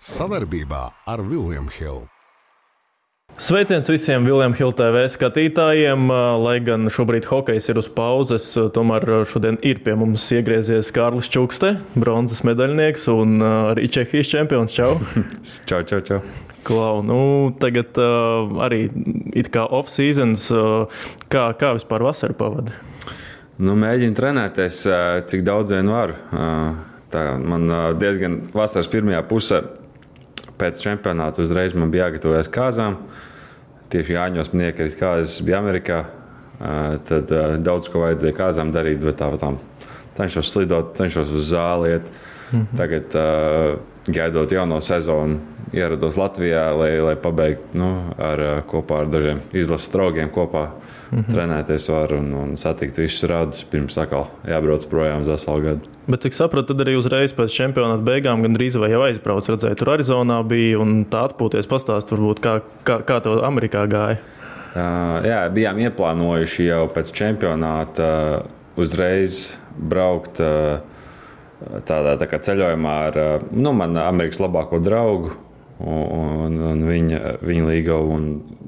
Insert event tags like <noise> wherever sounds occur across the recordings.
Savarbībā ar Vilniņu Hildu. Sveiciens visiem Viljams Hiltēvē skatītājiem. Lai gan šobrīd hokejs ir uz pauzes, tomēr šodien ir pie mums iegriezies Kārlis Čukste, bronzas medaļnieks un arī Čehijas čempions. Čau! <laughs> čau, čau, čau! Klau, nu, tagad uh, arī ir kā off-seasons. Uh, kā, kā vispār vasarā pavadi? Nu, mēģinu trenēties, cik daudz vien varu. Tā man diezgan vasaras pirmajā pusē pēc čempionāta uzreiz man bija jāgatavojas kāzām. Tieši Jāņos man iekrīt kāzas, bija Amerikā. Tad daudz ko vajadzēja kāzām darīt, bet tā tam cenšos slidot, cenšos uz zāli iet. Mm -hmm. Tagad, gaidot jauno sezonu, ierados Latvijā, lai, lai pabeigtu nu, ar, kopā ar dažiem izlases draugiem kopā. Mm -hmm. Trenēties var un, un satikt visus rādus, pirms atkal jābrauc projām uz veselu gadu. Bet, cik sapratu, tad arī uzreiz pēc čempionāta beigām gandrīz vai jau aizbrauc. Redzēju, tur Arizonā bija un tā atpūties pastāstīt, varbūt kā, kā, kā tev Amerikā gāja. Uh, jā, bijām ieplānojuši jau pēc čempionāta uh, uzreiz braukt. Uh, tādā tā ceļojumā ar nu, manu Amerikas labāko draugu un, un viņa, viņa līgavu.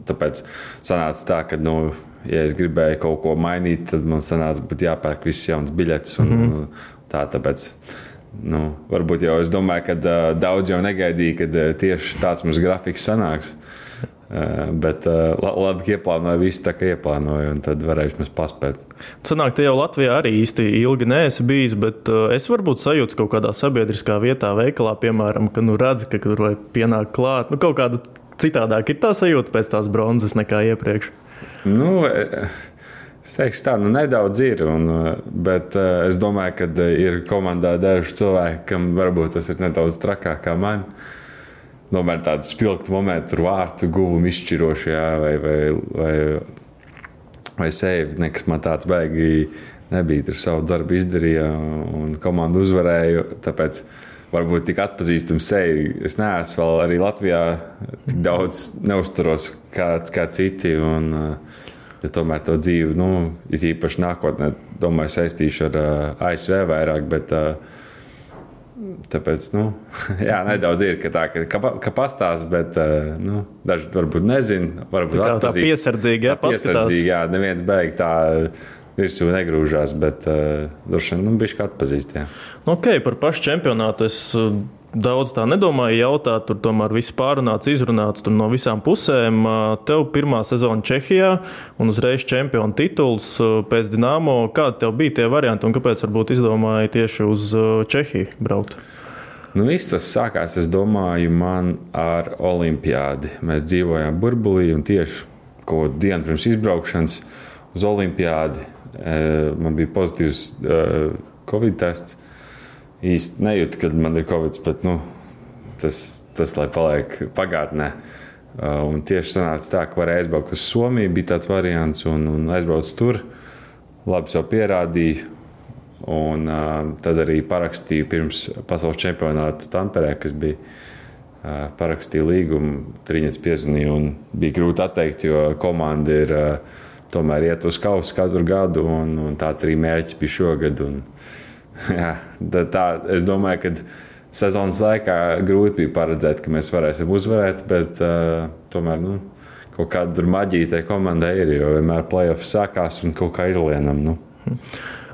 Tāpēc sanāca tā, ka, nu, ja es gribēju kaut ko mainīt, tad man sanāca, ka jāpērk visas jaunas biļetes. Un, mm -hmm. tā, tāpēc, nu, varbūt jau es domāju, ka uh, daudz jau negaidīja, ka uh, tieši tāds mums grafiks sanāks. Uh, bet uh, labi, ieplānoju visu tā, kā ieplānoju, un tad varēšu mēs paspēt. Sanāk, te jau Latvijā arī īsti ilgi neesi bijis, bet uh, es varbūt sajūtu kaut kādā sabiedriskā vietā, veikalā, piemēram, ka nu redzi, ka tur pienāk klāt. Nu, kaut kāda citādāk ir tā sajūta pēc tās bronzas nekā iepriekš. Nu, Es teikšu, tā nu, nedaudz ir, un, bet uh, es domāju, ka ir komandā daži cilvēki, kam varbūt tas ir nedaudz trakāk kā man. Uh, tomēr tādu spilgtu momentu, vārtu guvumu izšķirošajā vai, vai, vai, vai sevi. Nekas man tāds baigi nebija. Tur savu darbu izdarīja un komandu uzvarēja. Tāpēc varbūt tik atpazīstama seja. Es neesmu vēl arī Latvijā tik daudz neuzturos kā, kā citi. Un, Ja tomēr to dzīvi, nu, īpaši nākotnē, domāju, saistīšu ar uh, ASV vairāk. Bet, uh, Tāpēc, nu, <laughs> jā, nedaudz ir, ka tā ka, ka pastāsta, bet uh, nu, daži varbūt nezina. Varbūt tā, tā piesardzīgi, jā, piesardzīgi, jā, neviens beig tā virsū negrūžās, bet uh, droši vien nu, bija kā atpazīst. Jā. Nu, ok, par pašu čempionātu. Es, uh, daudz tā nedomāju jautāt, tur tomēr viss pārunāts, izrunāts no visām pusēm. Tev pirmā sezona Čehijā un uzreiz čempionu tituls pēc Dienāmo. Kādi tev bija tie varianti un kāpēc varbūt izdomāji tieši uz Čehiju braukt? Nu, viss tas sākās, es domāju, man ar olimpiādi. Mēs dzīvojām burbulī un tieši kaut dienu pirms izbraukšanas uz olimpiādi man bija pozitīvs Covid tests īsti nejūtu, kad man ir covid, bet nu, tas, tas lai paliek pagātnē. Uh, un tieši sanāca tā, ka varēja aizbraukt uz Somiju, bija tāds variants, un, un aizbraukt tur. Labi, jau pierādīju. Un uh, tad arī parakstīju pirms pasaules čempionāta Tamperē, kas bija uh, parakstīja līgumu. Trīņķis piezvanīja un bija grūti atteikt, jo komanda ir uh, tomēr iet uz kausu katru gadu, un, un tāds arī mērķis bija šogad. Un, uh, <laughs> Jā, tā, es domāju, ka sezonas laikā grūti bija paredzēt, ka mēs varēsim uzvarēt, bet uh, tomēr nu, kaut kāda maģija tajā komandai ir. Jo vienmēr plēsoņš sākās un kaut kā izlienam. Nu.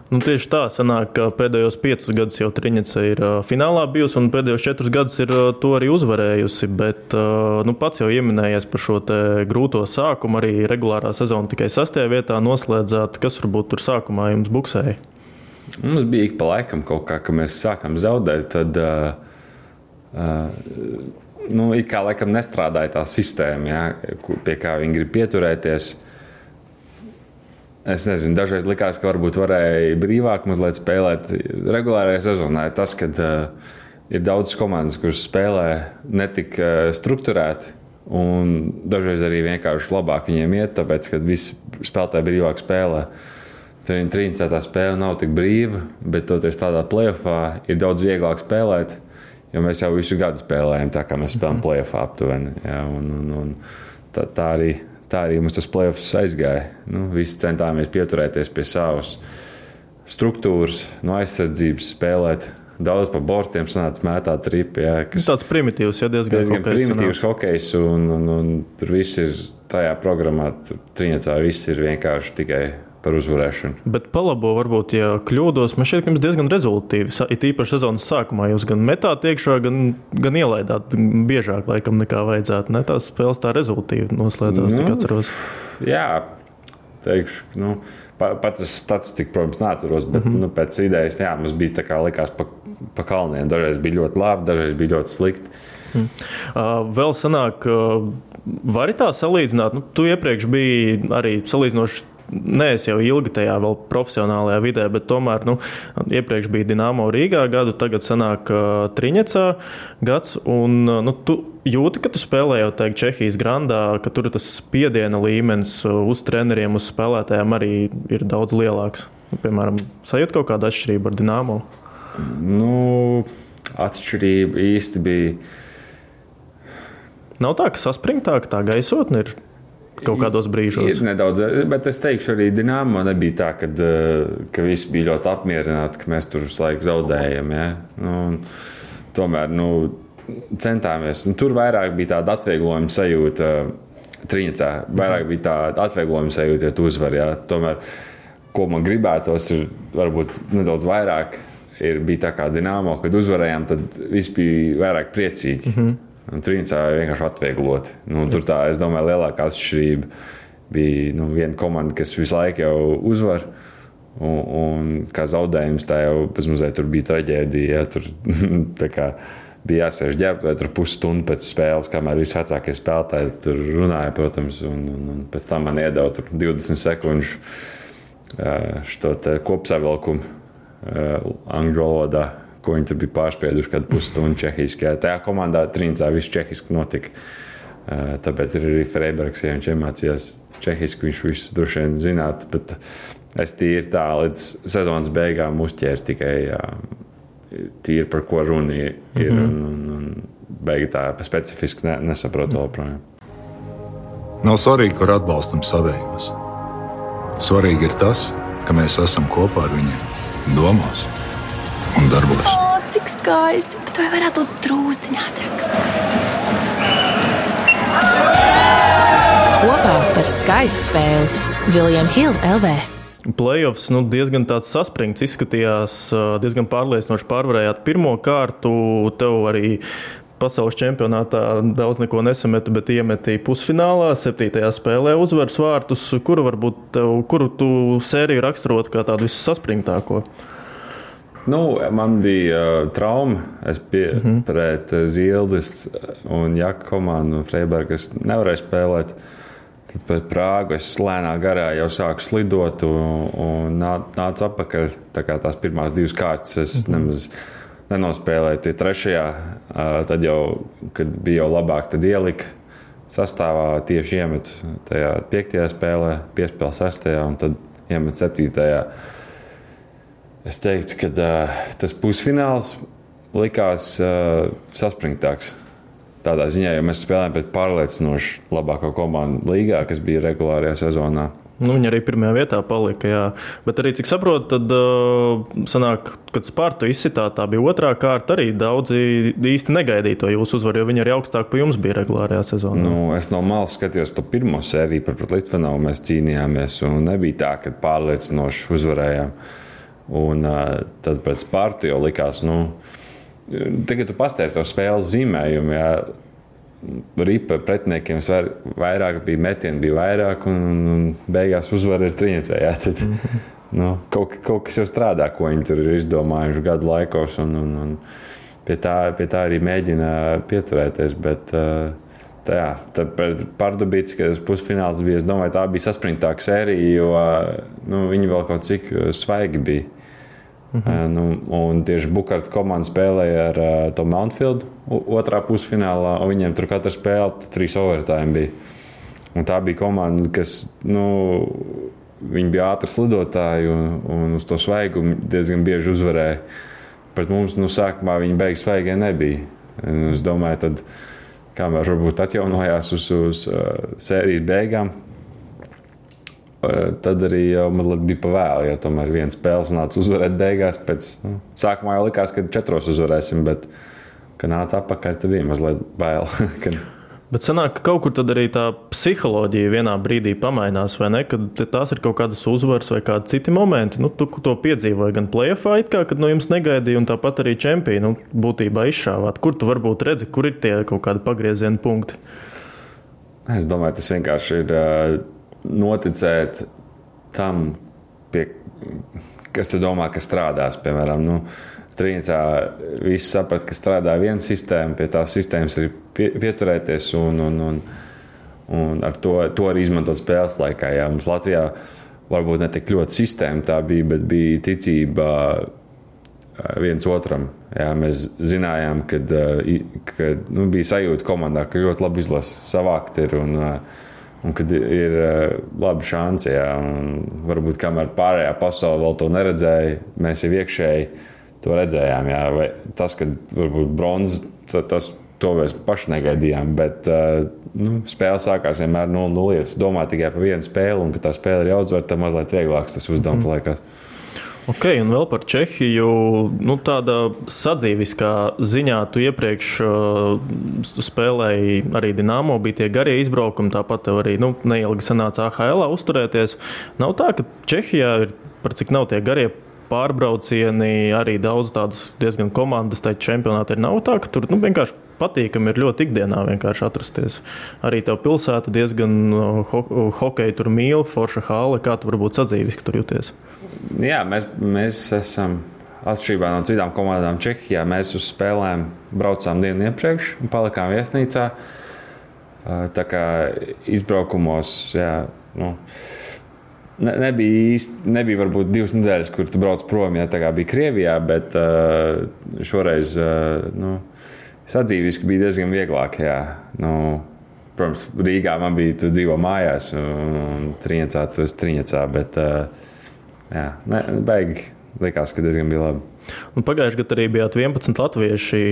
Nu, tieši tā, sanāk, ka pēdējos piecus gadus jau Trīsniece ir uh, finālā bijusi, un pēdējos četrus gadus ir uh, to arī uzvarējusi. Bet uh, nu, pats jau pieminējies par šo grūto sākumu, arī regulārā sezona tikai sastajā vietā noslēdzāt. Kas varbūt tur sākumā jums buksēja? Mums bija ik pa laikam kaut kā, kad mēs sākām zaudēt. Tad, uh, uh, nu, it kā laikam nestrādāja tā sistēma, ja, pie kā viņi grib pieturēties. Es nezinu, dažreiz likās, ka varbūt varēja brīvāk mazliet spēlēt. Regulārajā sezonā ir tas, ka uh, ir daudz komandas, kuras spēlē netik uh, strukturēti. Un dažreiz arī vienkārši labāk viņiem iet, tāpēc, ka visi spēlētāji brīvāk spēlē. Uh, Trīsdesmitā tā spēle nav tik brīva, bet toties tādā plēsoņā ir daudz vieglāk spēlēt. Jo mēs jau visu gadu spēlējam tā, kā mēs spēlējam -hmm. plēsoņā aptuveni. Ja, un, un, un tā, tā, arī, tā arī mums tas plēsoņs aizgāja. Nu, visi centāmies pieturēties pie savas struktūras, no aizsardzības spēlēt daudz pa bortiem sanāca mētāt ripi. Jā, kas tāds primitīvs, ja diezgan, diezgan primitīvs hokejs, un, un, un tur viss ir tajā programmā, tur trīnīcā viss ir vienkārši tikai par uzvarēšanu. Bet palabo, varbūt, ja kļūdos, man šķiet, ka jums diezgan rezultātīvi. It īpaši sezonas sākumā jūs gan metāt iekšā, gan, gan ielaidāt biežāk, laikam, nekā vajadzētu. Ne? Tās spēles tā rezultātīvi noslēdzās, nu, cik atceros. Jā, teikšu, nu, pats es statistiku, protams, neaturos, bet mm -hmm. nu, pēc idejas, jā, mums bija tā kā likās pa, pa kalniem. Dažreiz bija ļoti labi, dažreiz bija ļoti slikti. Mm. Uh, vēl sanāk, uh, var tā salīdzināt, nu, tu iepriekš biji arī salīdzinoši Nē, es jau ilgi tajā vēl profesionālajā vidē, bet tomēr nu, iepriekš bija Dienāmo Rīgā gadu, tagad sanāk uh, Triņecā gads. Un, uh, nu, tu jūti, ka tu spēlē jau teikt, Čehijas grandā, ka tur tas spiediena līmenis uz treneriem, uz spēlētājiem arī ir daudz lielāks. Piemēram, sajūt kaut kādu atšķirību ar Dienāmo? Nu, atšķirība īsti bija. Nav tā, ka saspringtāk tā gaisotne ir kaut kādos brīžos. Ir nedaudz, bet es teikšu, arī Dienāmo nebija tā, kad, eh, ka visi bija ļoti apmierināti, ka mēs tur visu laiku zaudējam. Ja? Nu, tomēr nu, centāmies. Nu, tur vairāk bija tāda atvieglojuma sajūta. Trīnicā vairāk bija tāda atvieglojuma sajūta, ja tu uzvari. Ja? Tomēr, ko man gribētos, ir varbūt nedaudz vairāk. Ir, bija tā kā dīnāmo, kad uzvarējām, tad viss bija vairāk priecīgi. Mm -hmm. Trīnicā vienkārši atviegloti. Nu, tur tā, es domāju, lielākā atšķirība bija nu, viena komanda, kas visu laiku jau uzvar. Un, un kā zaudējums, tā jau bezmazliet tur bija traģēdija. Ja, tur, <laughs> bija jāsēž ģērbtuvē tur pusstundu pēc spēles, kamēr visi vecākie spēlētāji tur runāja, protams, un, un, un pēc tam man iedeva 20 sekundžu šo kopsavilkumu angļu valodā ko viņi tur bija pārspieduši, kad pusstundu čehiski. Tajā komandā Trīncā viss čehiski notika. Tāpēc arī Freibergs, ja viņš iemācījās čehiski, viņš visu droši vien zinātu. Bet es tīri tā līdz sezonas beigām uzķēru tikai tīri par ko runa ir. Mm -hmm. un, un, un beigās tā specifiski ne, nesaprotu vēl projām. Nav svarīgi, kur atbalstam savējos. Svarīgi ir tas, ka mēs esam kopā ar viņiem domās un darbos. O, cik skaisti! Bet vai varētu būt drūzdiņā ātrāk? Kopā par skaistu spēli Viljams Hilde LV. Playoffs nu, diezgan tāds saspringts izskatījās, diezgan pārliecinoši pārvarējāt pirmo kārtu. Tev arī pasaules čempionātā daudz neko nesameta, bet iemetīja pusfinālā, septītajā spēlē uzvaras vārtus. Kuru varbūt tev, kuru tu sēriju raksturot kā tādu vissaspringtāko? Nu, man bija uh, trauma. Es biju mm -hmm. pret uh, Zildes un Jaka komandu Freiburgu. Es nevarēju spēlēt. Tad pēc Prāgas es lēnā garā jau sāku slidot un, un nācu atpakaļ. Tā kā tās pirmās divas kārtas es mm -hmm. nemaz nenospēlēju. Tie trešajā, uh, tad jau, kad bija jau labāk, tad ielika sastāvā tieši iemet tajā piektajā spēlē, piespēlē sestajā un tad iemet septītajā. Es teiktu, ka uh, tas pusfināls likās uh, saspringtāks. Tādā ziņā, jo mēs spēlējām pret pārliecinoši labāko komandu līgā, kas bija regulārajā sezonā. Nu, viņa arī pirmajā vietā palika. Jā. Bet arī, cik saprotu, tad uh, sanāk, kad Spārtu izsitā, tā bija otrā kārta. Arī daudzi īsti negaidīja to jūsu uzvaru, jo viņi arī augstāk par jums bija regulārajā sezonā. Nu, es no malas skatījos to pirmo sēriju par Litvanovu. Mēs cīnījāmies, un nebija tā, ka pārliecinoši uzvarējām. Un uh, tad pēc spārta jau likās, nu, tagad tu pasteidz to spēles zīmējumu. Jā. Ripa pretiniekiem vairāk bija metieni, bija vairāk, un, un beigās uzvara ir trīnicē. Jā, tad, mm -hmm. nu, kaut, kaut kas jau strādā, ko viņi tur ir izdomājuši gadu laikos, un, un, un pie, tā, pie tā arī mēģina pieturēties. Bet, uh, Tā, jā, tad pārdabīts, ka pusfināls bija. Es domāju, tā bija saspringtāka sērija, jo nu, viņi vēl kaut cik svaigi bija. Mhm. Nu, un tieši Bukārta komanda spēlēja ar uh, to Mountfield otrā pusfinālā, un viņiem tur katra spēle trīs overtime bija. Un tā bija komanda, kas nu, bija ātri slidotāji un, un uz to svaigumu diezgan bieži uzvarēja. Pret mums nu, sākumā viņi beigas svaigie nebija. Un es domāju, tad, kamēr varbūt atjaunojās uz, uz uh, sērijas beigām, tad arī jau mazliet bija pavēlu. Ja tomēr viens spēles nāca uzvarēt beigās. Pēc, nu, sākumā jau likās, ka četros uzvarēsim, bet, kad nāca atpakaļ, tad bija mazliet bail. <laughs> kad... Bet sanāk, ka kaut kur tad arī tā psiholoģija vienā brīdī pamainās, vai ne? Kad tās ir kaut kādas uzvaras vai kādi citi momenti. Nu, tu to piedzīvoji gan plēsoņā, kā kad no jums negaidīja, un tāpat arī čempionu nu, būtībā izšāvāt. Kur tu varbūt redzi, kur ir tie kaut kādi pagrieziena punkti? Es domāju, tas vienkārši ir uh, noticēt tam, pie, kas tu domā, ka strādās. Piemēram, nu, Trīnicā visi saprata, ka strādā viena sistēma, pie tās sistēmas arī pie, pieturēties un, un, un, un ar to, to arī izmantot spēles laikā. Jā, mums Latvijā varbūt ne tik ļoti sistēma tā bija, bet bija ticība viens otram. Jā, mēs zinājām, ka nu, bija sajūta komandā, ka ļoti labi izlasa savākt ir. Un, Un kad ir laba šāda, ja varbūt kamēr pārējā pasaule vēl to neredzēja, mēs jau iekšēji to redzējām. Jā. Vai tas, ka varbūt bronzas, tas to mēs paši negaidījām. Bet nu, spēle sākās vienmēr no nulles. Domāju tikai par vienu spēli, un ka tā spēle ir jāuzvar, tad mazliet vieglāks tas uzdevums mm. liekas. Ok, un vēl par Čehiju. Nu, tāda sadzīviskā ziņā, tu iepriekš uh, spēlēji arī Dienāmo, bija tie garie izbraukumi, tāpat tev arī nu, neilgi sanāca AHL uzturēties. Nav tā, ka Čehijā ir par cik nav tie garie pārbraucieni, arī daudz tādas diezgan komandas, tā čempionāti ir nav tā, ka tur nu, vienkārši patīkami ir ļoti ikdienā vienkārši atrasties. Arī tev pilsēta diezgan ho hokeja tur mīl, forša hāle, kā tu varbūt sadzīviski tur jūties jā, mēs, mēs esam atšķirībā no citām komandām Čehijā. Mēs uz spēlēm braucām dienu iepriekš un palikām viesnīcā. Tā kā izbraukumos, jā, nu, ne, nebija īsti, nebija varbūt divas nedēļas, kur tu brauc prom, ja tā kā bija Krievijā, bet šoreiz, nu, sadzīviski bija diezgan vieglāk, jā. Nu, protams, Rīgā man bija, tu dzīvo mājās, un, un Trīnicā, tu esi Trīnicā, bet uh, jā, ne, baigi likās, ka diezgan bija labi. Un pagājušajā gadā arī bijāt 11 latvieši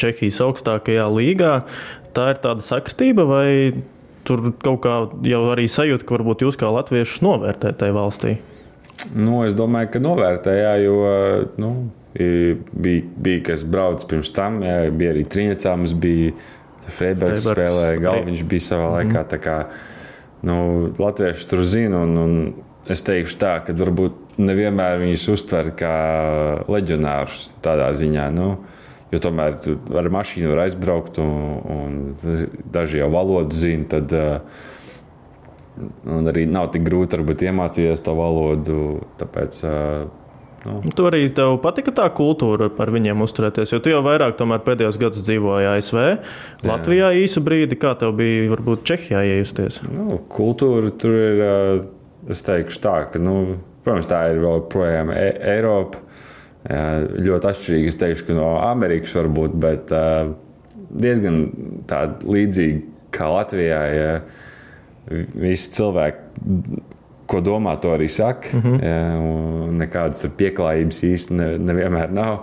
Čehijas augstākajā līgā. Tā ir tāda sakritība, vai tur kaut kā jau arī sajūta, ka varbūt jūs kā latviešus novērtējat tajā valstī? Nu, es domāju, ka novērtējā, jo nu, bija, bija kas braucis pirms tam, jā, bija arī Trīnicā, mums bija Freibergs spēlēja, Galviņš bija savā laikā. Mm. Kā, nu, latvieši tur zina un, un es teikšu tā, ka varbūt nevienmēr viņus uztver kā leģionārus tādā ziņā. Nu, Jo tomēr ar mašīnu var aizbraukt, un, un daži jau valodu zina. Tad, un arī nav tik grūti varbūt, iemācīties to valodu. Tāpēc, nu. Tu arī tev patika tā kultūra par viņiem uzturēties, jo tu jau vairāk pēdējos gados dzīvoji ASV, Latvijā Jā. īsu brīdi. Kā tev bija varbūt Čehijā iejusties? Nu, kultūra tur ir es teikšu tā, ka, nu, protams, tā ir vēl projām e Eiropa. Ļoti atšķirīgi, es teikšu, ka no Amerikas varbūt, bet diezgan tāda līdzīga kā Latvijā. Ja visi cilvēki, ko domā, to arī saka. Mm -hmm. ja, nekādas pieklājības īsti ne, nevienmēr nav.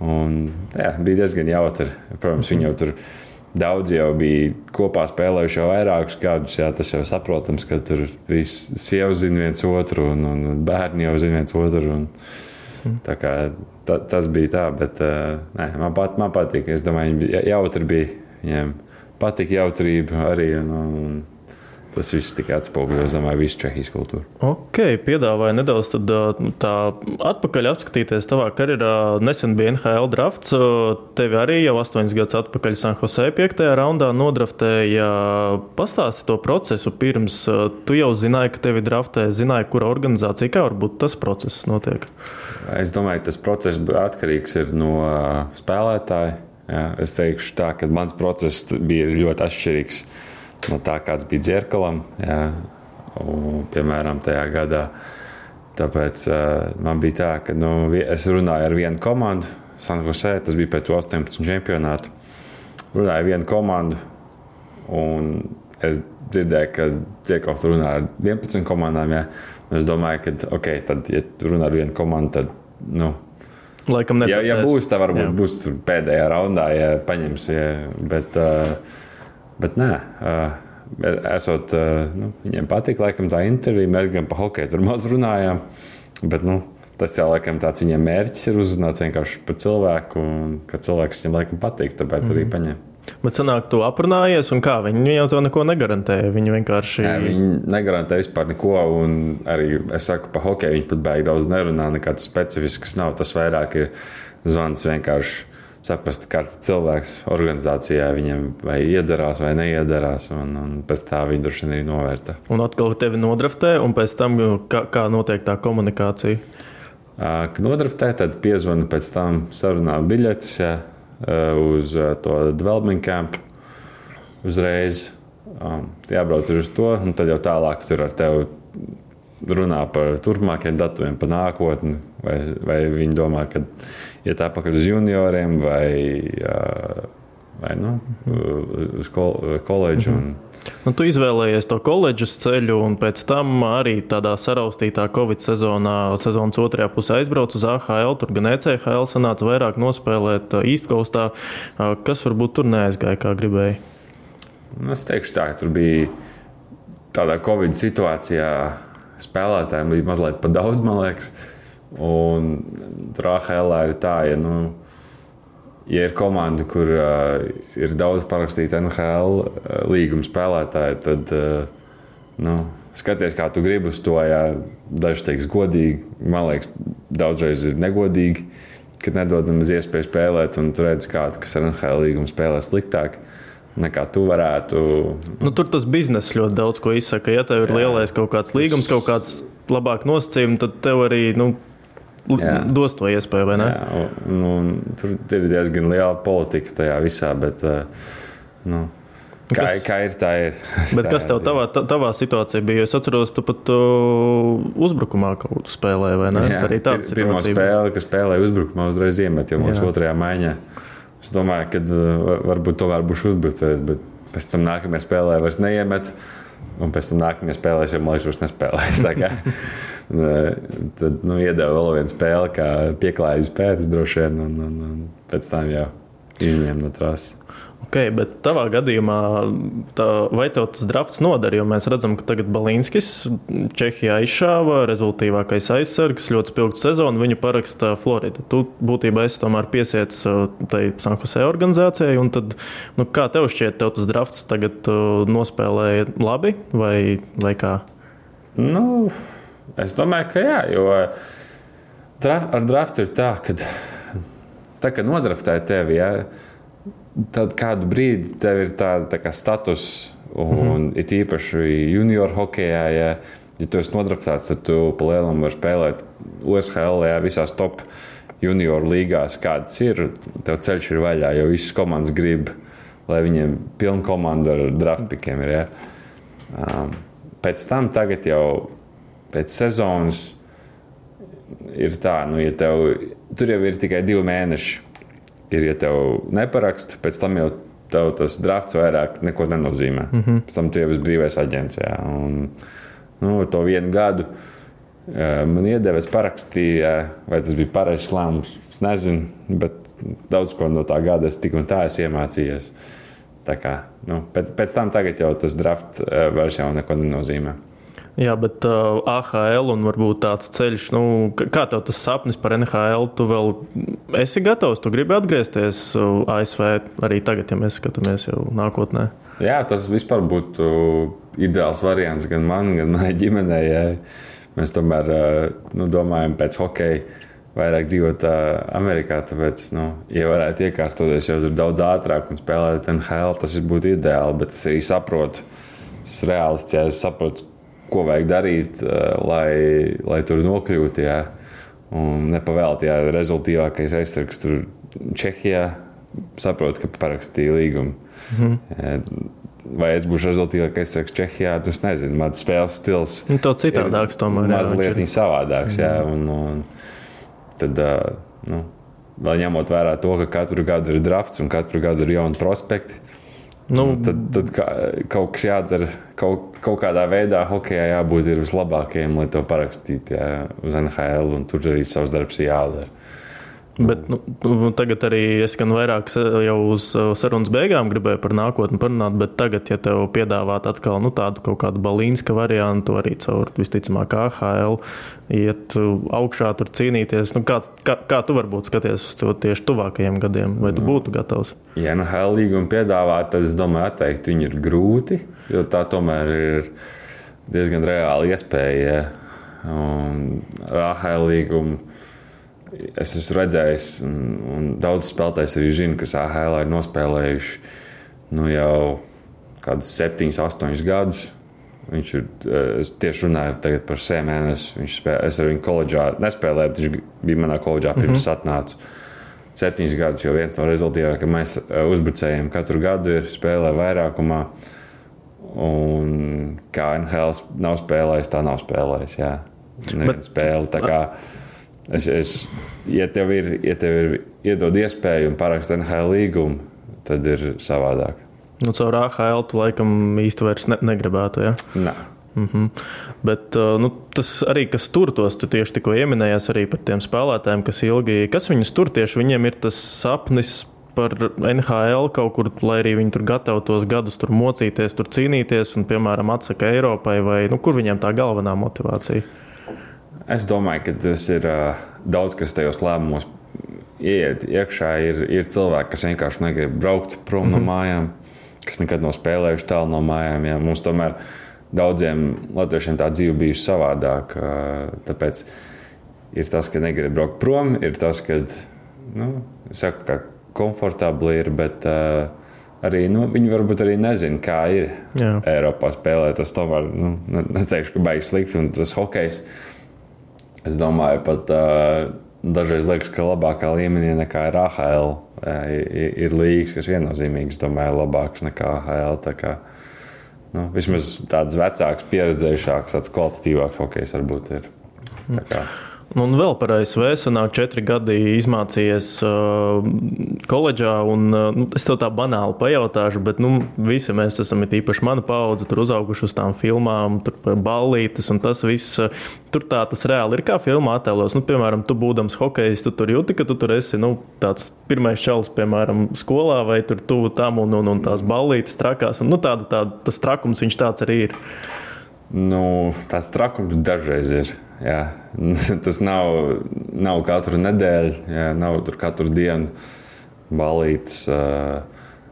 Un, jā, bija diezgan jautri. Protams, viņi jau tur bija Daudz jau bija kopā spēlējuši jau vairākus gadus. Jā, tas jau saprotams, ka tur viss sievas zina viens otru, un, un bērni jau zina viens otru. Un, tā kā, ta, tas bija tā, bet nē, man, pat, man patīk. Es domāju, viņi jautri bija. Viņiem patika jautrība arī. Un, un, Tas viss tika atspoguļots, domāju, visu Čehijas kultūru. Ok, piedāvāju nedaudz tad, tā atpakaļ apskatīties tavā karjerā. Nesen bija NHL drafts, tevi arī jau astoņus gadus atpakaļ San Jose 5. raundā nodraftēja. Pastāsti to procesu pirms. Tu jau zināji, ka tevi draftē, zināji, kura organizācija, kā varbūt tas process notiek. Es domāju, tas process atkarīgs no spēlētāja. Jā, es teikšu tā, ka mans process bija ļoti atšķirīgs no tā, kāds bija dzirkalam, jā, un, piemēram, tajā gadā. Tāpēc uh, man bija tā, ka nu, es runāju ar vienu komandu, Sanktpēterburgā, tas bija pēc 18 čempionāta. Runāju ar vienu komandu, un es dzirdēju, ka Dzirkals runā ar 11 komandām. Jā. Es domāju, ka, ok, tad, ja runā ar vienu komandu, tad. Nu, Laikam, ja, ja būs, tad varbūt jā. būs pēdējā raundā, ja paņems. Ja, bet, uh, Bet nē, esot, nu, viņiem patīk, laikam, tā intervija. Mēs gan par hokeju tur maz runājām. Bet, nu, tas jau laikam tāds viņiem mērķis ir uzzināt vienkārši par cilvēku, un ka cilvēks viņam laikam patīk, tāpēc mm. arī paņem. Bet sanāk, tu aprunājies, un kā viņi jau to neko negarantēja. Viņi vienkārši. Nē, viņi negarantē vispār neko, un arī es saku, par hokeju viņi pat baigi daudz nerunā. Nekāds specifisks nav. Tas vairāk ir zvans vienkārši saprast, kāds cilvēks organizācijā viņam vai iedarās vai neiedarās, un, un pēc tā viņi droši vien arī novērtē. Un atkal tevi nodraftē, un pēc tam kā, kā notiek tā komunikācija? Kad nodraftē, tad piezvana pēc tam sarunā biļetes ja, uz to development camp uzreiz. Jābrauc uz to, un tad jau tālāk tur ar tevi runā par turpmākajiem datumiem, par nākotni, vai, vai viņi domā, ka iet atpakaļ uz junioriem vai, vai nu, uz koledžu. Mm -hmm. Nu, tu izvēlējies to koledžas ceļu, un pēc tam arī tādā saraustītā Covid sezonā, sezonas otrajā pusē aizbraucu uz AHL. Tur gan ECHL sanāca vairāk nospēlēt īstkostā. Kas varbūt tur neaizgāja, kā gribēja? Nu, es teikšu tā, ka tur bija tādā Covid situācijā spēlētājiem bija mazliet par daudz, man liekas. Un AHL ir tā, ja, nu, ja ir komanda, kur uh, ir daudz parakstītu NHL uh, līguma spēlētāju, tad uh, nu, skaties, kā tu gribi uz to. Ja daži teiks godīgi, man liekas, daudzreiz ir negodīgi, kad nedod nemaz iespēju spēlēt, un tu redz, kā, kas ar NHL līgumu spēlē sliktāk. Uh, nekā tu varētu. Nu, tur tas bizness ļoti daudz ko izsaka. Ja tev ir Jā. lielais kaut kāds līgums, kaut kāds labāk nosacījums, tad tev arī nu, Jā. dos to iespēju, vai ne? Jā, un, un, tur ir diezgan liela politika tajā visā. Bet, eh, nu, Kā, kas, kā ir, tā ir. <laughs> Bet tā kas tev tavā, tavā situācijā bija? Es atceros, tu pat uh, uzbrukumā kaut ko spēlēji, vai ne? Jā, Arī tāda pirmā spēle, kas spēlēja uzbrukumā, uzreiz iemet, jo mums otrajā maiņā. Es domāju, ka uh, varbūt tomēr būšu uzbrucējs, bet pēc tam nākamajā spēlē vairs neiemet. Un pēc tam nākamajā spēlē jau man liekas, nespēlēs. <laughs> Tad nu, iedeva vēl vienu spēli, kā pieklājības pēc droši vien, un, un, un pēc tam jau izņēma no trases. Okay, bet tavā gadījumā, tā, vai tev tas drafts noder? Jo mēs redzam, ka tagad Balinskis Čehijā izšāva, rezultātīvākais aizsargs, ļoti spilgts sezonu, viņu paraksta Florida. Tu būtībā esi tomēr piesiets uh, tai Sankusē organizācijai, un tad, nu, kā tev šķiet, tev tas drafts tagad uh, nospēlēja labi vai, vai kā? Nu, es domāju, ka jā, jo draf, ar draftu ir tā, ka tā, kad nodraftēja tevi, jā, tad kādu brīdi tev ir tāda tā status, un mm -hmm. it īpaši junior hokeja, ja, ja tu esi nodraktēts, tad tu palielinām vari spēlēt USHL, ja visās top junior līgās, kādas ir, tev ceļš ir vaļā, jo visas komandas grib, lai viņiem pilna komanda ar draftpikiem ir. Ja. Um, pēc tam tagad jau pēc sezonas ir tā, nu, ja tev tur jau ir tikai divi mēneši ir, ja tev neparakst, pēc tam jau tev tas drafts vairāk neko nenozīmē. Mm -hmm. Pēc tam tu jau esi brīvais aģents. Jā, un, nu, to vienu gadu man iedeva, es parakstīju, vai tas bija pareizs lēmums. Es nezinu, bet daudz ko no tā gada es tik un tā esmu iemācījies. Tā kā, nu, pēc, pēc tam jau tas drafts vairs jau neko nenozīmē. Jā, bet uh, AHL un varbūt tāds ceļš, nu, kā tev tas sapnis par NHL, tu vēl esi gatavs, tu gribi atgriezties uh, ASV arī tagad, ja mēs skatāmies jau nākotnē. Jā, tas vispār būtu ideāls variants gan man, gan manai ģimenei. Ja. Mēs tomēr uh, nu, domājam pēc hokeja vairāk dzīvot uh, Amerikā. Tāpēc, nu, ja varētu iekārtoties jau daudz ātrāk un spēlēt NHL, tas būtu ideāli. Bet es arī saprotu, tas ir reāls, ja es saprotu, ko vajag darīt, eh, lai, lai tur nokļūtu. Jā. Un nepavēlēt, ja rezultātīvākais aizsargs tur Čehijā saprot, ka parakstīja līgumu. Mm -hmm. Vai es būšu rezultātīvākais aizsargs Čehijā, tas nezinu. Mans spēles stils nu, to citādāks tomēr. Mazliet savādāks, jā. Mhm. Un, un tad, nu, vēl ņemot vērā to, ka katru gadu ir drafts un katru gadu ir jauni prospekti. Nu, tad, tad kā, kaut kas jādara, kaut, kaut kādā veidā hokeja jābūt vislabākajam, lai to parakstītu jā, uz NHL, un tur arī savs darbs jādara. Bet nu, nu, tagad arī es gan vairāk jau uz sarunas beigām gribēju par nākotni parunāt, bet tagad, ja tev piedāvāt atkal nu, tādu kaut kādu balīnska variantu, arī caur visticamāk AHL, iet augšā, tur cīnīties, nu, kā, kā, kā tu varbūt skaties uz to tieši tuvākajiem gadiem, vai tu nu, būtu gatavs? Ja nu HL līgumu piedāvāt, tad es domāju, atteikt viņu ir grūti, jo tā tomēr ir diezgan reāla iespēja. Un ar AHL līgumu es esmu redzējis, un, un daudz spēlētājs arī zina, kas AHL ir nospēlējuši nu, jau kādus septiņus, astoņus gadus. Viņš ir, es tieši runāju par spēlē, es ar viņu koledžā nespēlēju, bet viņš bija manā koledžā pirms mm -hmm. atnācu. Septiņus gadus, jo viens no rezultātiem, ka mēs uzbrucējiem katru gadu ir spēlē vairākumā. Un kā NHL nav spēlējis, tā nav spēlējis. Jā, Neviena spēle. Tā kā, Es, es, ja tev ir, ja tev ir iedod iespēju un parakst NHL līgumu, tad ir savādāk. Nu, caur AHL tu laikam īsti vairs ne, negribētu. Ja? Nē. Mm -hmm. Bet uh, nu, tas arī, kas tur tos, tu tieši tikko pieminējies arī par tiem spēlētājiem, kas ilgi, kas viņus tur tieši, viņiem ir tas sapnis par NHL kaut kur, lai arī viņi tur gatavi tos gadus tur mocīties, tur cīnīties un, piemēram, atsaka Eiropai, vai nu, kur viņiem tā galvenā motivācija? Es domāju, ka tas ir uh, daudz kas tajos lēmumos. Iet iekšā ir, ir cilvēki, kas vienkārši negrib braukt prom mm -hmm. no mhm. mājām, kas nekad nav spēlējuši tālu no mājām. Ja. Mums tomēr daudziem latviešiem tā dzīve bijusi savādāka. Uh, tāpēc ir tas, ka negrib braukt prom, ir tas, ka nu, saku, ka komfortabli ir. Bet, uh, arī nu, viņi varbūt arī nezina, kā ir Jā. Eiropā spēlēt. Tas tomēr nu, neteikšu, ka baigs slikti un tas hokejs. Es domāju, pat uh, dažreiz liekas, ka labākā līmenī nekā ir AHL. Ir līnijas, kas viennozīmīgi domāju, labāks nekā AHL. Tā kā, nu, vismaz tāds vecāks, pieredzējušāks, tāds kvalitatīvāks hokejs varbūt ir. Tā kā. Nu, un vēl par ASV senāk četri gadi izmācījies uh, koledžā. Un, uh, nu, es tev tā banāli pajautāšu, bet nu, visi mēs esam, īpaši mana paudze, tur uzauguši uz tām filmām, tur ballītes un tas viss. Uh, tur tā tas reāli ir kā filmā attēlos. Nu, piemēram, tu būdams hokejs, tu tur jūti, ka tu tur esi nu, tāds pirmais čels, piemēram, skolā vai tur tuvu tam un, un, un tās ballītes trakās. Un, nu, tāda, tāda, tas trakums viņš tāds arī ir. Nu, tāds trakums dažreiz ir. Jā. <laughs> Tas nav, nav katru nedēļu, jā, nav katru dienu balīts. Uh,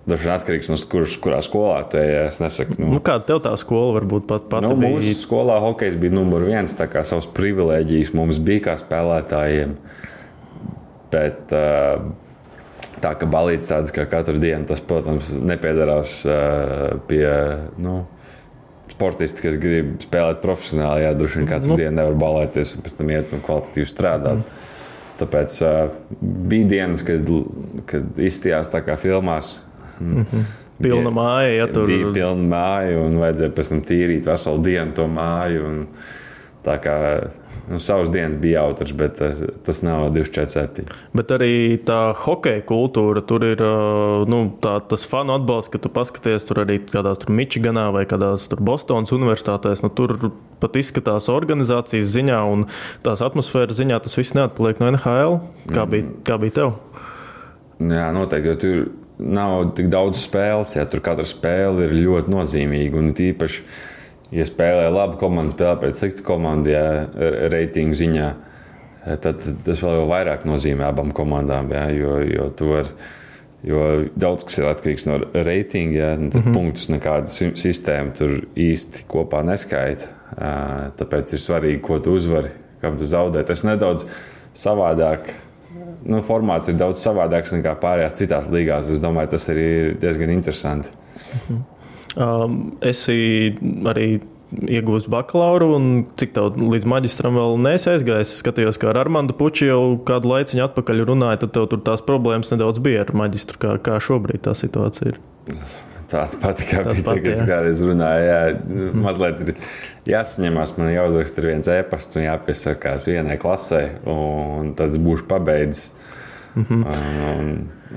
Dažs ir atkarīgs no kuras, kurā skolā tu ej. Es nesaku, nu, nu, kāda tev tā skola varbūt pat pati nu, bija? Mūsu skolā hokejs bija numur viens, tā kā savas privilēģijas mums bija kā spēlētājiem. Bet tā kā balīts tādas kā katru dienu, tas, protams, nepiedarās pie. Nu, sportisti, kas grib spēlēt profesionāli, jā, droši vien katru nu. dienu nevar balēties un pēc tam iet un kvalitatīvi strādāt. Mm. Tāpēc uh, bija dienas, kad, kad izstījās tā kā filmās. Mm -hmm. Pilna māja, ja tur bija pilna māja, un vajadzēja pēc tam tīrīt veselu dienu to māju. Un, tā kā Nu, savas dienas bija jautrs, bet tas, tas nav 24. Bet arī tā hokeja kultūra, tur ir nu, tā, tas fanu atbalsts, ka tu paskaties tur arī kādās tur Mičiganā vai kādās tur Bostonas universitātēs. Nu, tur pat izskatās organizācijas ziņā un tās atmosfēras ziņā tas viss neatpaliek no NHL. Kā bija, mm. kā bija tev? Jā, noteikti, jo tur nav tik daudz spēles, ja tur katra spēle ir ļoti nozīmīga un tīpaši ja spēlē labi komanda, spēlē pret sliktu komandu, ja reitingu ziņā, tad tas vēl vairāk nozīmē abām komandām. Ja, jo, jo, var, jo daudz kas ir atkarīgs no reitinga, ja, mm -hmm. punktus nekāda sistēma tur īsti kopā neskaita. Tāpēc ir svarīgi, ko tu uzvari, kam tu zaudē. Tas nedaudz savādāk. Nu, formāts ir daudz savādāks nekā pārējās citās līgās. Es domāju, tas arī ir diezgan interesanti. Mm -hmm. Um, esi arī iegūst bakalauru, un cik tālu līdz maģistram vēl nesi aizgājis. Es skatījos, kā ar Armānu Puķu jau kādu laiciņu atpakaļ runāja, tad tev tur tās problēmas nedaudz bija ar maģistru. Kā, kā šobrīd tā situācija ir? Tāda pati kā bija tā, kas kādreiz runāja. Jā, mm. mazliet ir jāsaņemās, man jāuzraksta viens e-pasts un jāpiesakās vienai klasē, un tad es būšu pabeidzis. Mm -hmm. un,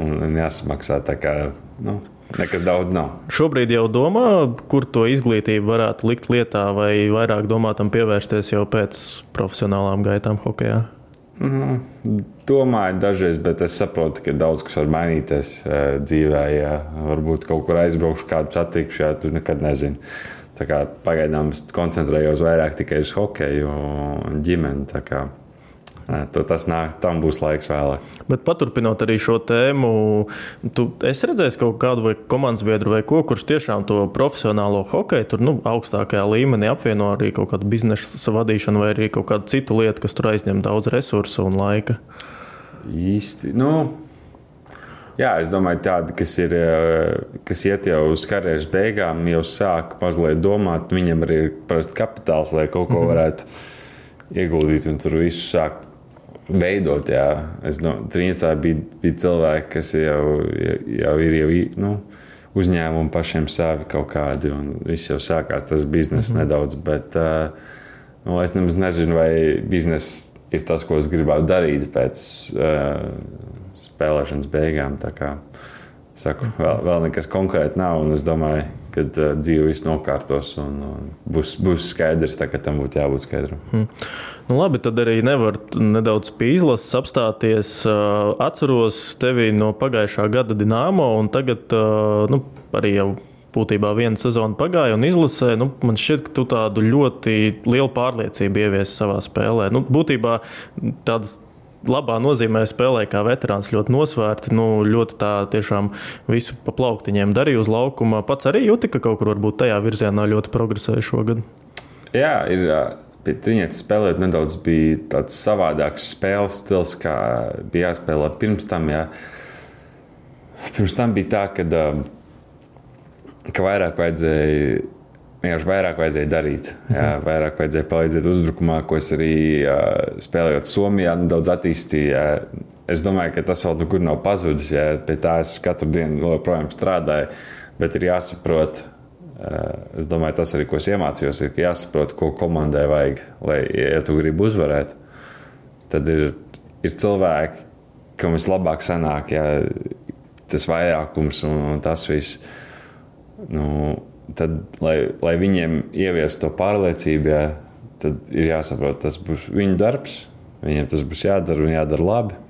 un, un jāsamaksā tā kā. Nu, Nekas daudz nav. Šobrīd jau domā, kur to izglītību varētu likt lietā, vai vairāk domā tam pievērsties jau pēc profesionālām gaitām hokeja? Domāju, dažreiz, bet es saprotu, ka daudz kas var mainīties uh, dzīvē. Ja varbūt kaut kur aizbraukšu, kādu satikšu, ja tu nekad nezini. Pagaidām es koncentrējos vairāk tikai uz hokeju un ģimeni. To tas nāk, tam būs laiks vēlāk. Bet paturpinot arī šo tēmu, tu esi redzējis kaut kādu vai komandas biedru vai ko, kurš tiešām to profesionālo hokeju tur nu, augstākajā līmenī apvieno arī kaut kādu biznesa vadīšanu vai arī kaut kādu citu lietu, kas tur aizņem daudz resursu un laika. Īsti. Nu, jā, es domāju, tādi, kas, ir, kas iet jau uz karjeras beigām, jau sāk mazliet domāt, viņam arī ir kapitāls, lai kaut ko mhm. varētu ieguldīt un tur visu sāk veidot. Jā. Es no Trīnicā bija, bija cilvēki, kas jau, jau ir jau, nu, uzņēmumi pašiem savi kaut kādi, un viss jau sākās tas biznesa mm -hmm. nedaudz. Bet uh, nu, es nemaz nezinu, vai biznesa ir tas, ko es gribētu darīt pēc uh, spēlēšanas beigām. Saku, vēl, vēl nekas konkrēti nav, un es domāju, ka uh, dzīve viss nokārtos un, un būs, būs skaidrs, tā, ka tam būtu jābūt skaidram. Mm. Nu, labi, tad arī nevar nedaudz pie izlases apstāties. Atceros tevi no pagājušā gada Dienāmo, un tagad nu, arī jau būtībā viena sezona pagāja un izlasē. Nu, man šķiet, ka tu tādu ļoti lielu pārliecību ieviesi savā spēlē. Nu, būtībā tādas labā nozīmē spēlēja kā veterāns, ļoti nosvērti, nu, ļoti tā tiešām visu pa plauktiņiem darīja uz laukuma. Pats arī jūti, ka kaut kur varbūt tajā virzienā ļoti progresēja šogad. Jā, ir pie trījus spēlēt nedaudz bija tāds savādāks spēles stils, kā bija jāspēlē pirms tam. Jā. Pirms tam bija tā, ka, ka vairāk vajadzēja. Vienkārši vairāk vajadzēja darīt. Jā, mhm. vairāk vajadzēja palīdzēt uzbrukumā, ko es arī spēlējot Somijā, nedaudz attīstīju. Jā. Es domāju, ka tas vēl nekur nav pazudis. Jā. Pie tā es katru dienu joprojām strādāju. Bet ir jāsaprot, es domāju, tas arī, ko es iemācījos, ir jāsaprot, ko komandai vajag. Lai, ja tu gribi uzvarēt, tad ir, ir cilvēki, kam vislabāk sanāk, ja tas vairākums un, un tas viss. Nu, tad, lai, lai viņiem ieviestu to pārliecību, ja, tad ir jāsaprot, tas būs viņu darbs, viņiem tas būs jādara un jādara labi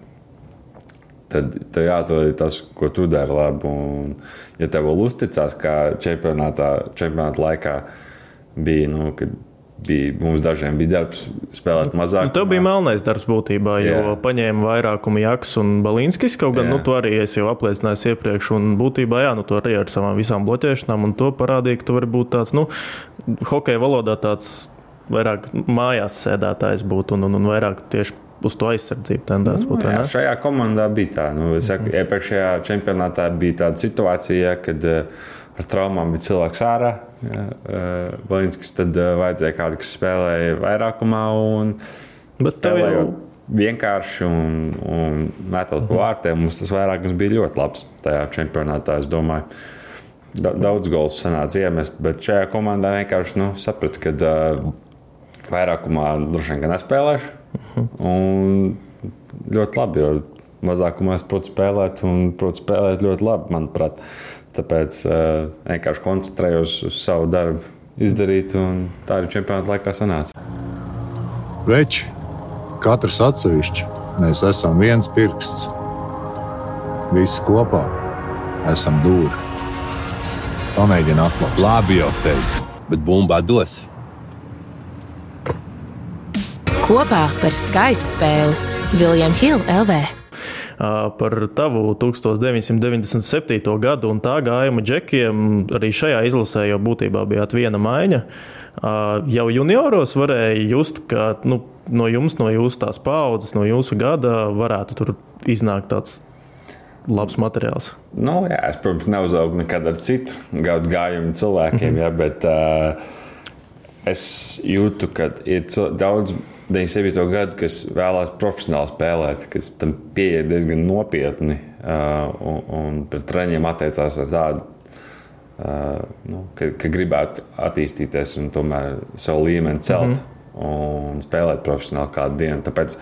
tad tev jāatrod tas, ko tu dari labi. Un, ja tev vēl uzticās, kā čempionātā, čempionāta laikā bija, nu, kad bija, mums dažiem bija darbs spēlēt mazāk. Nu, tev bija melnais darbs būtībā, jo Jā. paņēma vairākumu Jaks un Balinskis. Kaut gan nu, to arī es jau apliecināju iepriekš. Un būtībā, jā, nu, to arī ar savām visām bloķēšanām, un to parādīja, ka tu vari būt tāds, nu, hokeja valodā tāds vairāk mājās sēdētājs būt un, un, un vairāk tieši uz to aizsardzību tendēts nu, būt. Jā, šajā komandā bija tā. Nu, saku, mm. Iepriekšējā čempionātā bija tāda situācija, kad uh, ar traumām bija cilvēks ārā. Ja, uh, Balinskis tad uh, vajadzēja kādu, kas spēlēja vairākumā. Un, Bet tev jau vienkārši un, un metot mm. vārtiem, mums tas vairākums bija ļoti labs tajā čempionātā. Es domāju, daudz gols sanāca iemest, bet šajā komandā vienkārši nu, sapratu, ka uh, vairākumā droši vien nespēlēšu. Un ļoti labi, jo mazākumā es protu spēlēt, un protu spēlēt ļoti labi, manuprāt. Tāpēc uh, vienkārši koncentrējos uz savu darbu, izdarīt, un tā arī čempionāta laikā sanāca. Veči, katrs atsevišķi, mēs esam viens pirksts. Visi kopā esam dūri. Pamēģini atklāt. Labi, jau teicu, bet bumbā dos kopā par skaistu spēli Viljams Hilde LV. Par tavu 1997. gadu un tā gājuma džekiem arī šajā izlasē jau būtībā bijāt viena maiņa. Jau junioros varēja just, ka nu, no jums, no jūsu tās paudzes, no jūsu gada varētu tur iznākt tāds labs materiāls. Nu, jā, es, protams, neuzaugu nekad ar citu gadu gājumu cilvēkiem, mm -hmm. jā, bet uh, es jūtu, ka ir daudz 97. gadu, kas vēlās profesionāli spēlēt, kas tam pieiet diezgan nopietni uh, un, un pret treniņiem attiecās ar tādu, uh, nu, ka, ka gribētu attīstīties un tomēr savu līmeni celt mm -hmm. un spēlēt profesionāli kādu dienu. Tāpēc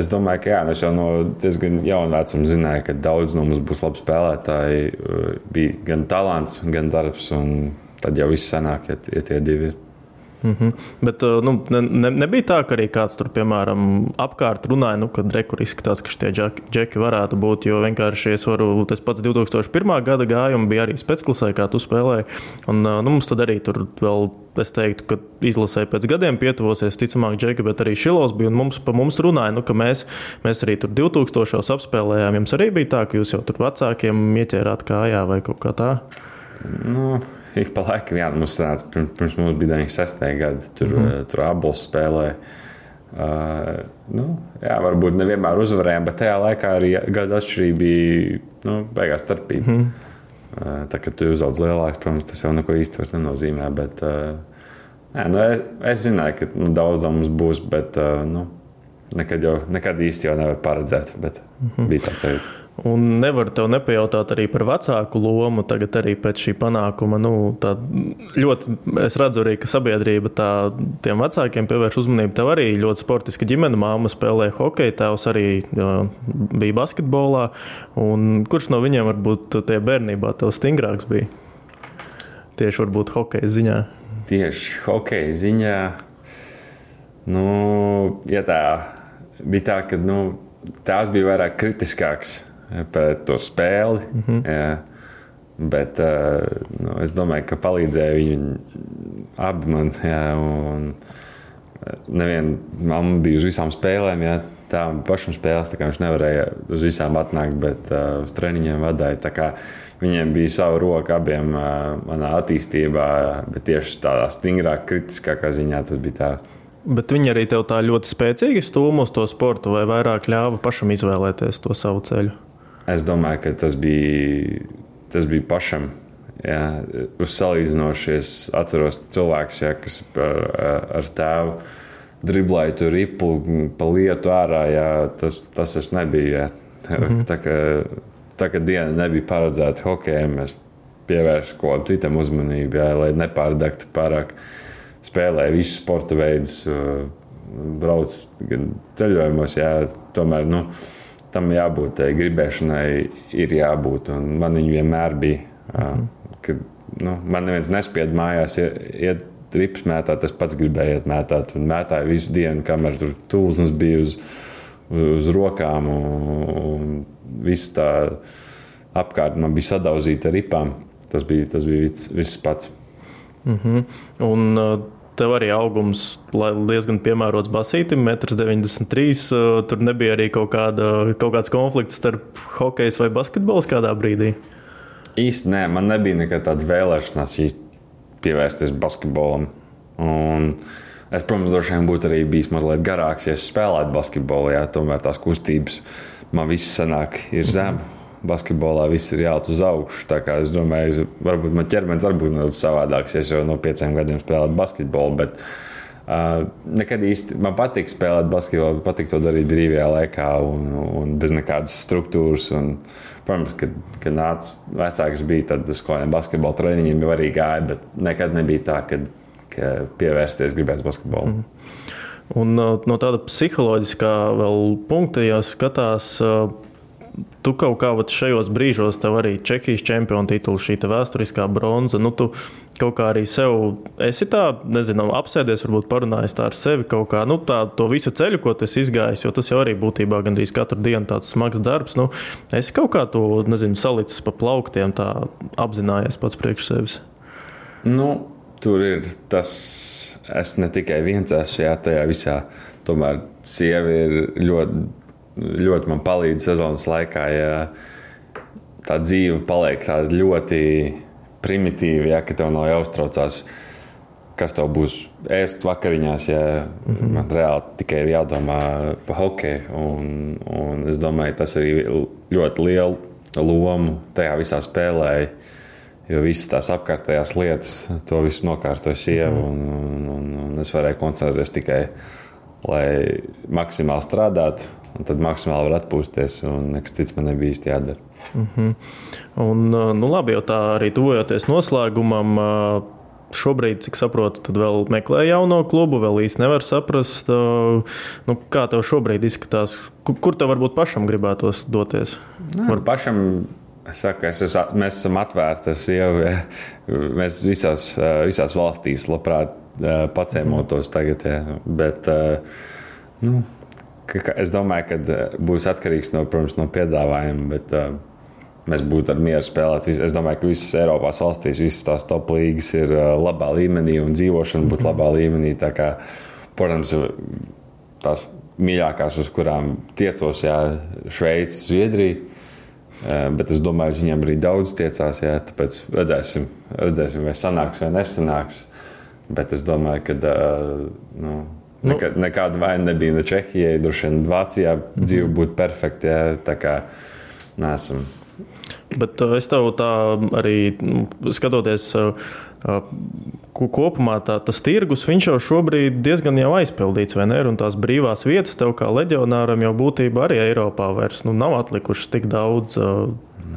es domāju, ka jā, mēs jau no diezgan jauna vecuma zinājām, ka daudz no mums būs labi spēlētāji. Bija gan talants, gan darbs, un tad jau viss sanāk, ja, ja tie divi ir. Mm -hmm. Bet nu, ne, ne, nebija tā, ka arī kāds tur, piemēram, apkārt runāja, nu, kad rekur izskatās, ka šie džeki varētu būt. Jo vienkārši es varu, tas pats 2001. gada gājums bija arī spēcklasē, kā tu spēlēji. Un nu, mums tad arī tur vēl, es teiktu, ka izlasē pēc gadiem pietuvosies, ticamāk, džeki, bet arī Šilovs bija. Mums, mums runāja, nu, ka mēs, mēs arī tur 2000. apspēlējām. Jums arī bija tā, ka jūs jau tur vecākiem ieķērāt kājā vai kaut kā tā? Nu, ik <laughs> pa laikam, jā, mums sanāca, pirms, pirms mums bija 96. gadi, tur, mm. -hmm. tur abus spēlēja. Uh, nu, jā, varbūt nevienmēr uzvarējām, bet tajā laikā arī gada atšķirība bija nu, beigās starpība. Mm. Uh, tā kā tu uzaugs lielāks, protams, tas jau neko īsti nenozīmē. Bet, uh, nē, nu, es, es zināju, ka nu, daudzam mums būs, bet uh, nu, nekad, jau, nekad īsti jau nevar paredzēt. Bet mm -hmm. bija tāds arī. Un nevaru tev nepajautāt arī par vecāku lomu. Tagad arī pēc šī panākuma nu, ļoti es redzu, arī, ka sabiedrība tā, tiem vecākiem pievērš uzmanību. Tev arī ļoti sportiska ģimene, māma spēlēja hokeju, tēvs arī jā, bija basketbolā. Un kurš no viņiem varbūt tie bērnībā tev stingrāks bija? Tieši varbūt hokeja ziņā. Tieši hokeja ziņā. Nu, ja tā bija tā, ka nu, tās bija vairāk kritiskāks pret to spēli. Mm -hmm. jā. Bet nu, es domāju, ka palīdzēja viņi abi man. Jā, un neviena mamma bija uz visām spēlēm. Jā, tā pašam spēlēs, tā kā viņš nevarēja uz visām atnākt, bet uh, uz treniņiem vadīja. Viņiem bija sava roka abiem uh, manā attīstībā, bet tieši tādā stingrāk, kritiskākā ziņā tas bija tā. Bet viņi arī tev tā ļoti spēcīgi stūma uz to sportu, vai vairāk ļāva pašam izvēlēties to savu ceļu? Es domāju, ka tas bija, tas bija pašam. Jā, uz salīdzinoši es atceros cilvēkus, jā, kas par, ar tēvu driblēja tur ripu pa lietu ārā. Jā, tas, tas es nebiju. Jā. Mm -hmm. tā, kā, tā kā diena nebija paredzēta hokejam, es pievērsu kaut kam citam uzmanību, jā, lai nepārdegtu pārāk. Spēlēju visus sporta veidus, braucu ceļojumos, jā, tomēr. Nu, tam jābūt, tai gribēšanai ir jābūt. Un man viņa vienmēr bija. Mm. Kad, nu, man neviens nespied mājās, iet rips mētāt, es pats gribēju iet mētāt. Un mētāju visu dienu, kamēr tur tūlsnes bija uz, uz rokām. Un, un viss tā apkārt man bija sadauzīta ar ripām. Tas bija, tas bija viss, viss pats. Mm -hmm. Un, uh, Tev arī augums diezgan piemērots basītam, 1,93 m. Tur nebija arī kaut, kāda, kaut kāds konflikts starp hokeju vai basketbolu kādā brīdī. Īsti nē, man nebija nekad tāda vēlēšanās pievērsties basketbolam. Un es, protams, droši vien būtu arī bijis mazliet garāks, ja spēlētu basketbolu. Jā, tomēr tās kustības man viss sanāk ir zem. Mm -hmm basketbolā viss ir jāiet uz augšu. Es domāju, varbūt man ķermenis arī būtu nedaudz savādāks, ja es jau no pieciem gadiem spēlēju basketbolu. Bet, uh, nekad īsti man patīk spēlēt basketbolu, patīk to darīt brīvajā laikā un, un bez nekādas struktūras. Un, protams, kad, kad nāca vecāks, bija tad kādiem basketbola treniņiem jau arī gāja, bet nekad nebija tā, ka, ka pievērsties gribēs basketbolu. Mm. Un, no tāda psiholoģiskā punkta, ja skatās, tu kaut kā šajos brīžos, tev arī Čehijas čempionu tituls, šī vēsturiskā bronza. Nu, tu kaut kā arī sev esi tā, nezinu, apsēdies, varbūt parunājis tā ar sevi kaut kā, nu, tā, to visu ceļu, ko tu esi izgājis, jo tas jau arī būtībā gandrīz katru dienu tāds smags darbs. Nu, es kaut kā to, nezinu, salicis pa plauktiem, tā apzinājies pats priekš sevis. Nu, tur ir tas, es ne tikai viens esmu šajā tajā visā, tomēr sieva ir ļoti ļoti man palīdz sezonas laikā. Ja tā dzīve paliek tāda ļoti primitīva, ja tev nav jāuztraucās, kas tev būs ēst vakariņās. Ja mm -hmm. Man reāli tikai ir jādomā par hokeju. Un, un es domāju, tas arī ļoti lielu lomu tajā visā spēlē. Jo visas tās apkārtējās lietas, to visu nokārtoja sieva. -hmm. un, un, un, un es varēju koncentrēties tikai, lai maksimāli strādātu un tad maksimāli var atpūsties, un nekas cits man nebija īsti jādara. Mm -hmm. un, nu, labi, jau tā arī tuvojoties noslēgumam. Šobrīd, cik saprotu, tad vēl meklē jauno klubu, vēl īsti nevar saprast, nu, kā tev šobrīd izskatās. Kur tev varbūt pašam gribētos doties? Var... pašam Es saku, es esmu, mēs esam atvērti ar sievu. Mēs visās, visās valstīs labprāt pacēmotos tagad. Jā. Bet, nu, es domāju, ka būs atkarīgs no, protams, no piedāvājuma. Bet, Mēs būtu ar mieru spēlēt. Es domāju, ka visas Eiropas valstīs, visas tās top līnijas ir labā līmenī un dzīvošana būtu labā līmenī. Kā, protams, tās mīļākās, uz kurām tiecos, ir Šveice, Zviedrija. Bet es domāju, ka viņiem arī daudz tiecās. Jā, tāpēc redzēsim, redzēsim, vai sanāks vai nesanāks. Bet es domāju, ka nu, nekā, nekāda vaina nebija ne Čehijai, droši vien Vācijā dzīve būtu perfekta. Jā, tā kā nesam. Bet es tev tā arī nu, skatoties kopumā tā, tas tirgus jau šobrīd diezgan jau aizpildīts, vai ne? Un tās brīvās vietas tev kā leģionāram jau būtībā arī Eiropā vairs nu, nav atlikušas tik daudz.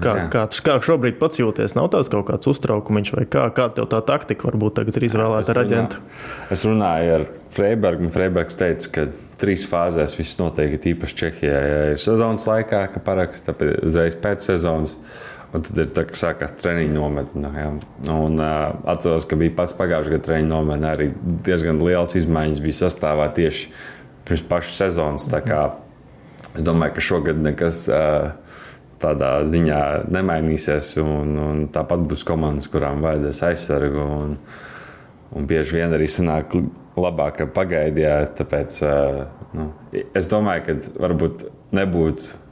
Kā, kā, kā šobrīd pats jūties? Nav tāds kaut kāds uztraukums, vai kā, kā tev tā taktika varbūt tagad ir izvēlēta ar aģentu? Es runāju ar Freibergu, un Freibergs teica, ka trīs fāzēs viss notiek, īpaši Čehijā. Ja ir sezonas laikā, ka paraksta, uzreiz pēc sezonas. Un tad ir tā, ka sākās treniņa nometne. Ja. Un, uh, atceros, ka bija pats pagājušā gada treniņa nometne. Arī diezgan liels izmaiņas bija sastāvā tieši pirms pašas sezonas. Es domāju, ka šogad nekas uh, tādā ziņā nemainīsies. Un, un tāpat būs komandas, kurām vajadzēs aizsargu. Un, un bieži vien arī sanāk labāk pagaidījāt. Tāpēc nu, es domāju, ka varbūt nebūtu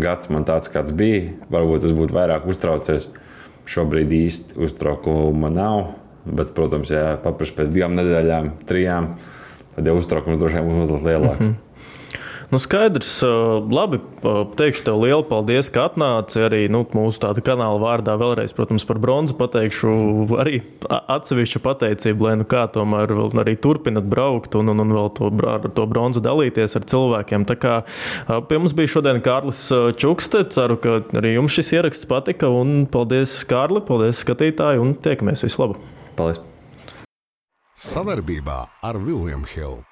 gads man tāds, kāds bija. Varbūt es būtu vairāk uztraucies. Šobrīd īsti uztraukuma nav. Bet, protams, ja paprasti pēc divām nedēļām, trijām, tad jau uztraukums droši vien būs mazliet lielāks. Mm -hmm. Nu, skaidrs, labi. Teikšu tev lielu paldies, ka atnāci arī nu, mūsu tāda kanāla vārdā. Vēlreiz, protams, par bronzu pateikšu arī atsevišķu pateicību, lai nu kā tomēr arī turpinat braukt un, un, un vēl to, ar to bronzu dalīties ar cilvēkiem. Tā kā pie mums bija šodien Kārlis Čukste. Ceru, ka arī jums šis ieraksts patika. Un paldies, Kārli, paldies skatītāji un tiekamies vislabāk! Paldies! Savarbībā ar Viljumu Hildu.